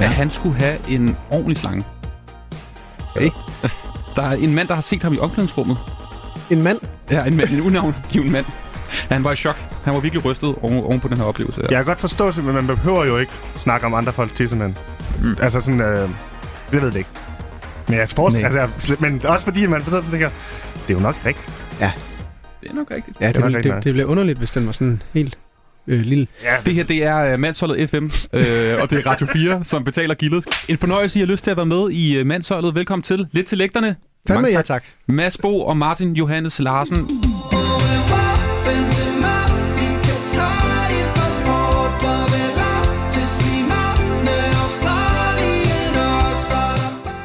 at han skulle have en ordentlig slange. Okay. Der er en mand, der har set ham i omklædningsrummet. En mand? Ja, en, mand, en unavngiven mand. Han var i chok. Han var virkelig rystet oven, oven på den her oplevelse. Jeg kan godt forstå det, men man behøver jo ikke snakke om andre folks tissemænd. Mm. Altså sådan, øh, jeg ved det ikke. Men, jeg forestiller, Nej. altså, men også fordi man sådan og tænker, det er jo nok rigtigt. Det er nok rigtigt. Ja, det, nok det, det, nok. det bliver underligt, hvis den var sådan helt øh, lille. Ja, Det her, det er uh, Mansholdet FM, øh, og det er Radio 4, som betaler gildet. En fornøjelse, I har lyst til at være med i uh, Mansholdet. Velkommen til. Lidt til lægterne. Fandme Mange ja, tak. tak. Mads Bo og Martin Johannes Larsen.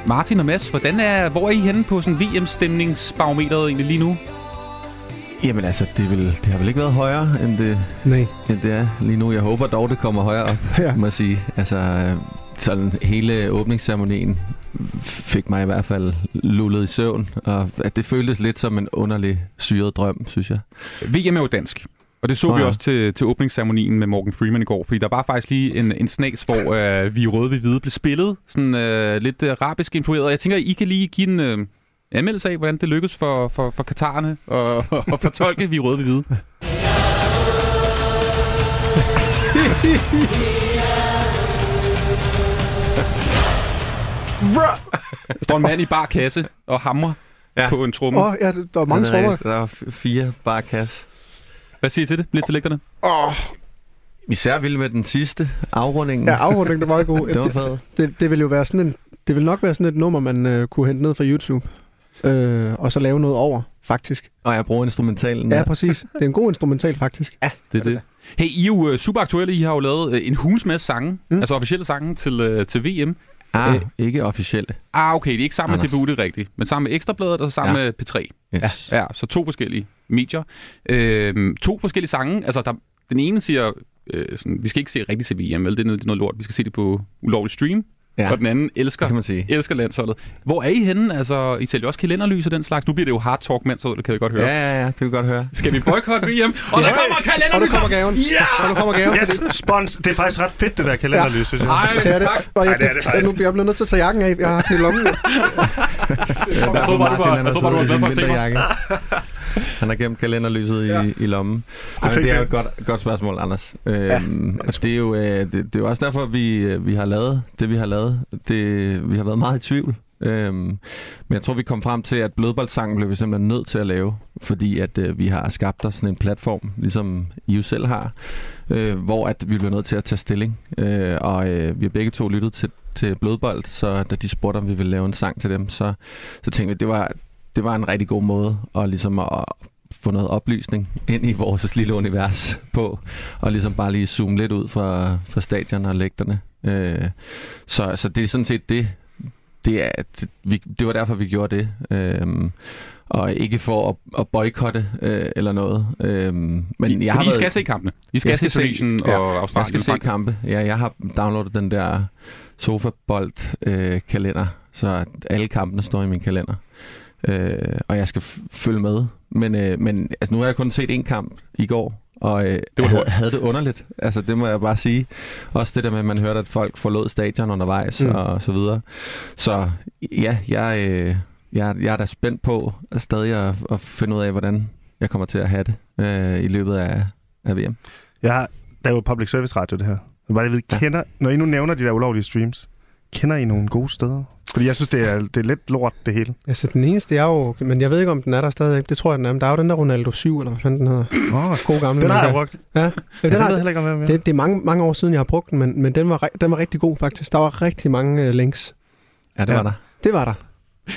Martin og Mads, hvordan er, hvor er I henne på sådan VM-stemningsbarometeret egentlig lige nu? Jamen altså, det, vil, det har vel ikke været højere, end det, Nej. end det er lige nu. Jeg håber dog, det kommer højere op, Ja. må jeg sige. Altså, øh, sådan hele åbningsceremonien fik mig i hvert fald lullet i søvn, og at det føltes lidt som en underlig syret drøm, synes jeg. VM er jo dansk. Og det så Nå vi ja. også til, til åbningsceremonien med Morgan Freeman i går, fordi der var faktisk lige en, en snas, hvor øh, vi røde vi hvide blev spillet, sådan øh, lidt øh, arabisk influeret. Jeg tænker, I kan lige give en øh, anmeldelse af, hvordan det lykkedes for, for, for katarerne og, og fortolke vi røde vi hvide. Der står en mand i bar kasse og hamrer ja. På en tromme. Åh, oh, ja, der var mange Ja, det er trommer. Der f- fire bare kasse. Hvad siger I til det? Lidt til lægterne? Åh, Især vildt med den sidste afrunding. ja, afrundingen, det var meget god. det var det, fedt. det, det, vil jo være sådan en, det vil nok være sådan et nummer, man øh, kunne hente ned fra YouTube. Øh, og så lave noget over, faktisk. Og jeg bruger instrumentalen. Ja, præcis. Det er en god instrumental, faktisk. Ja, Det er det. Hey, I er jo uh, super aktuelle. I har jo lavet uh, en hulens masse sange, mm. Altså officielle sange til, uh, til VM. Ah, Øh. ikke officielle. Ah, okay, det er ikke sammen Anders. med DBU, det er rigtigt. Men sammen med Ekstrabladet og sammen Ja. med P3. Yes. Ja, så to forskellige medier. Øhm, to forskellige sange. Altså, der, den ene siger, øh, sådan, vi skal ikke se rigtig til VM, vel? Det er noget, det er noget lort. Vi skal se det på ulovlig stream. Ja. Ja, Og den anden elsker det kan man sige. elsker landsholdet. Hvor er I henne? Altså, I sælger også kalenderlys og den slags. Nu bliver det jo hard talk mandsholdet, kan vi godt høre. Ja, ja, ja, det kan vi godt høre. Skal vi boykotte VM? Og der Ja. kommer Og nu kalenderlys! kommer gaven. Ja! Og nu kommer gaven. Yes, fordi- spons. Det er faktisk ret fedt, det der kalenderlys, synes jeg. Ej, Det er det. tak. Og jeg, Ej, det er det faktisk. Nu bliver jeg blevet nødt til at tage jakken af. Jeg har haft den i lommen. Jeg troede bare, du var- jeg troede bare, du var glad for at se mig. Han har gemt kalenderlyset Ja. i, i lommen. Ej, det er jo et godt, godt spørgsmål, Anders. Øhm, og det er jo øh, det, det er jo også derfor, vi, øh, vi har lavet det, vi har lavet. Det, vi har været meget i tvivl. Øhm, men jeg tror, vi kom frem til, at blodboldsangen blev vi simpelthen nødt til at lave, fordi at øh, vi har skabt os sådan en platform, ligesom I jo selv har, øh, hvor at vi blev nødt til at tage stilling. Øh, og øh, vi har begge to lyttet til, til Blodbold, så da de spurgte, om vi ville lave en sang til dem, så, så tænkte vi, at det var, det var en rigtig god måde at, ligesom at få noget oplysning ind i vores lille univers på, og ligesom bare lige zoome lidt ud fra, fra stadion og lægterne. Øh, så, så det er sådan set det, det, er, det, vi, det var derfor, vi gjorde det. Øhm, og ikke for at, at boykotte øh, eller noget. Øhm, men jeg har I været- skal se kampene. I skal, Jeg se skal se- Tunesien ja, og jeg Australien. skal se kampe. Ja, jeg har downloadet den der sofabold-kalender, øh, kalender, så alle kampene står i min kalender. Øh, og jeg skal følge med. Men, øh, men altså, nu har jeg kun set én kamp i går, og øh, Det var havde, havde det underligt. Altså, det må jeg bare sige. Også det der med, at man hørte, at folk forlod stadion undervejs Mm. og så videre. Så ja, jeg, øh, jeg, jeg er da spændt på at stadig at, at finde ud af, hvordan jeg kommer til at have det øh, i løbet af, af VM. Jeg, der er jo public service radio, det her. Så bare jeg ved, Ja. kender, når I nu nævner de der ulovlige streams, kender I nogle gode steder? Fordi jeg synes, det er, det er lidt lort, det hele. Altså, den eneste er jo... Men jeg ved ikke, om den er der stadigvæk. Det tror jeg, den er. Men der er jo den der Ronaldo 7, eller hvad fanden den hedder. Oh, God gamle. den har jeg brugt. Ja, ja Ja, den den har, ved heller ikke, om jeg med. det, det er mange, mange år siden, jeg har brugt den, men, men den, var, den var rigtig god, faktisk. Der var rigtig mange uh, links. Ja, det Ja. var der. Det var der.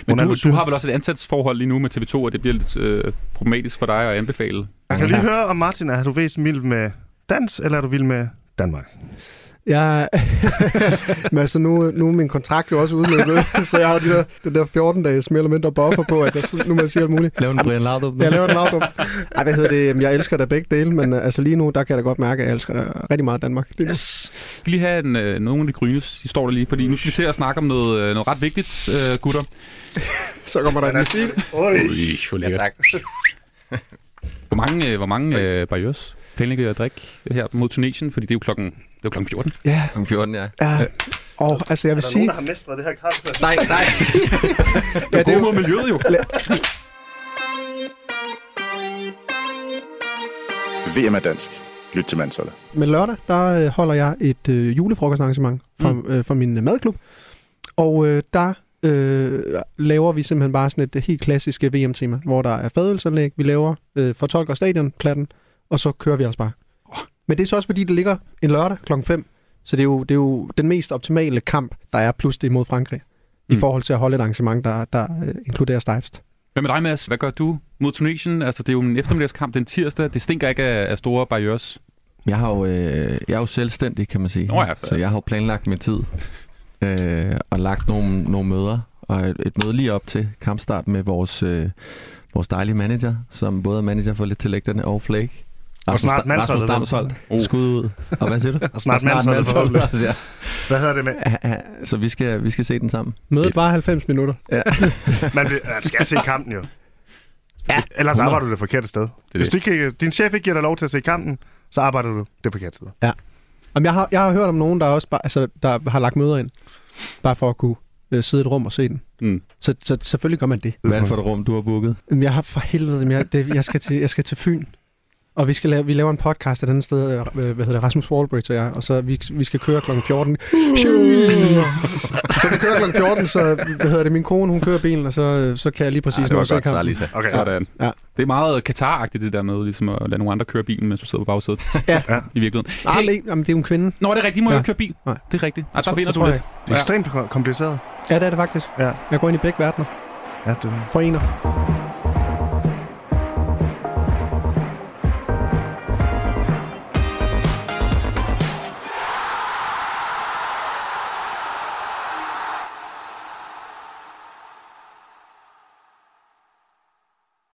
Men Ronaldo du, du har vel også et ansættelsesforhold lige nu med TV2, og det bliver lidt øh, problematisk for dig at anbefale. Jeg kan lige høre om Martin, er du væsentligt vild med dans, eller er du vild med Danmark? Jeg, men altså, nu, nu er min kontrakt jo også udløbet, så jeg har de der, den der 14 dages mere eller mindre buffer på, at jeg, så- nu må jeg sige alt muligt. Lav en Brian Laudrup. Jeg laver den lavdom. Ej, hvad hedder det? Jeg elsker da begge dele, men uh, altså lige nu, der kan jeg da godt mærke, at jeg elsker uh, rigtig meget Danmark. Lige nu. Yes. Vi skal lige have en, øh, nogle af de grynes historier lige, fordi nu skal vi til at snakke om noget, øh, noget ret vigtigt, øh, gutter. Så kommer der en musik. Oj. Ui, hvor lækkert. tak. Hvor mange, øh, hvor mange øh, barriers planlægger jeg at drikke her mod Tunesien? Fordi det er jo klokken, det er jo klokken 14. Ja, Kl. 14, ja. ja. Og altså, jeg vil sige... har mestret det her kaffe? Nej, nej. Det er det er mod miljøet jo. VM er dansk. Lyt til Mansholdet. Men lørdag, der øh, holder jeg et øh, julefrokostarrangement for, Mm. øh, for min øh, madklub. Og øh, der øh, laver vi simpelthen bare sådan et øh, helt klassisk VM-tema, hvor der er fadølsanlæg, vi laver øh, fortolker stadionplatten, og så kører vi altså bare. Men det er så også, fordi det ligger en lørdag klokken 5, så det er, jo, det er jo den mest optimale kamp, der er plus det mod Frankrig, mm. i forhold til at holde et arrangement, der, der øh, inkluderer stejfst. Hvad med dig, Mads? Hvad gør du mod Tunesien? Altså, det er jo en eftermiddagskamp den tirsdag. Det stinker ikke af, af store barriers. Jeg, har jo, øh, jeg er jo selvstændig, kan man sige. Nå ja, så jeg har jo planlagt min tid. Øh, og lagt nogle, nogle møder. Og et, et møde lige op til kampstart med vores, øh, vores dejlige manager, som både er manager for lidt tillægterne og Flake. Og snart Rasmus mandsholdet, Damsholdt. Oh. Skud ud. Og hvad siger du? Og snart mandsholdet forhåbentlig. også, ja. Hvad hedder det med? Ja, ja, Så vi skal, vi skal se den sammen. Mødet var 90 minutter. Man, vil- man skal se kampen jo. Ja. Ellers 100. arbejder du det forkerte sted. Hvis det. du ikke, din chef ikke giver dig lov til at se kampen, så arbejder du det forkerte sted. Jamen, jeg, har, jeg har hørt om nogen, der også bare, altså, der har lagt møder ind, bare for at kunne øh, sidde i et rum og se den. Mm. Så, så selvfølgelig gør man det. Hvad er det for et rum, du har booket? Jamen, jeg har for helvede, jeg, det, jeg, skal til, jeg skal til Fyn. Og vi, skal lave, vi laver en podcast et andet sted, øh, hvad hedder det, Rasmus Wallbridge og jeg, og så vi, vi skal køre kl. 14. så vi kører kl. 14, så hvad hedder det, min kone, hun kører bilen, og så, øh, så kan jeg lige præcis det nå var at se kampen. Salisa. Okay. Sådan. Ja. Det er meget Katar-agtigt, det der med ligesom at lade nogle andre køre bilen, mens du sidder på bagsædet. Ja. Ja. I virkeligheden. Ah, Hey, jamen, det er jo en kvinde. Nå, det er rigtigt. Må jo Ja. ikke køre bil. Nej. Det er rigtigt. Ej, der vinder du lidt. Det er ekstremt kom- kompliceret. Ja, det er det faktisk. Ja. Jeg går ind i begge verdener. Ja, det, Forener.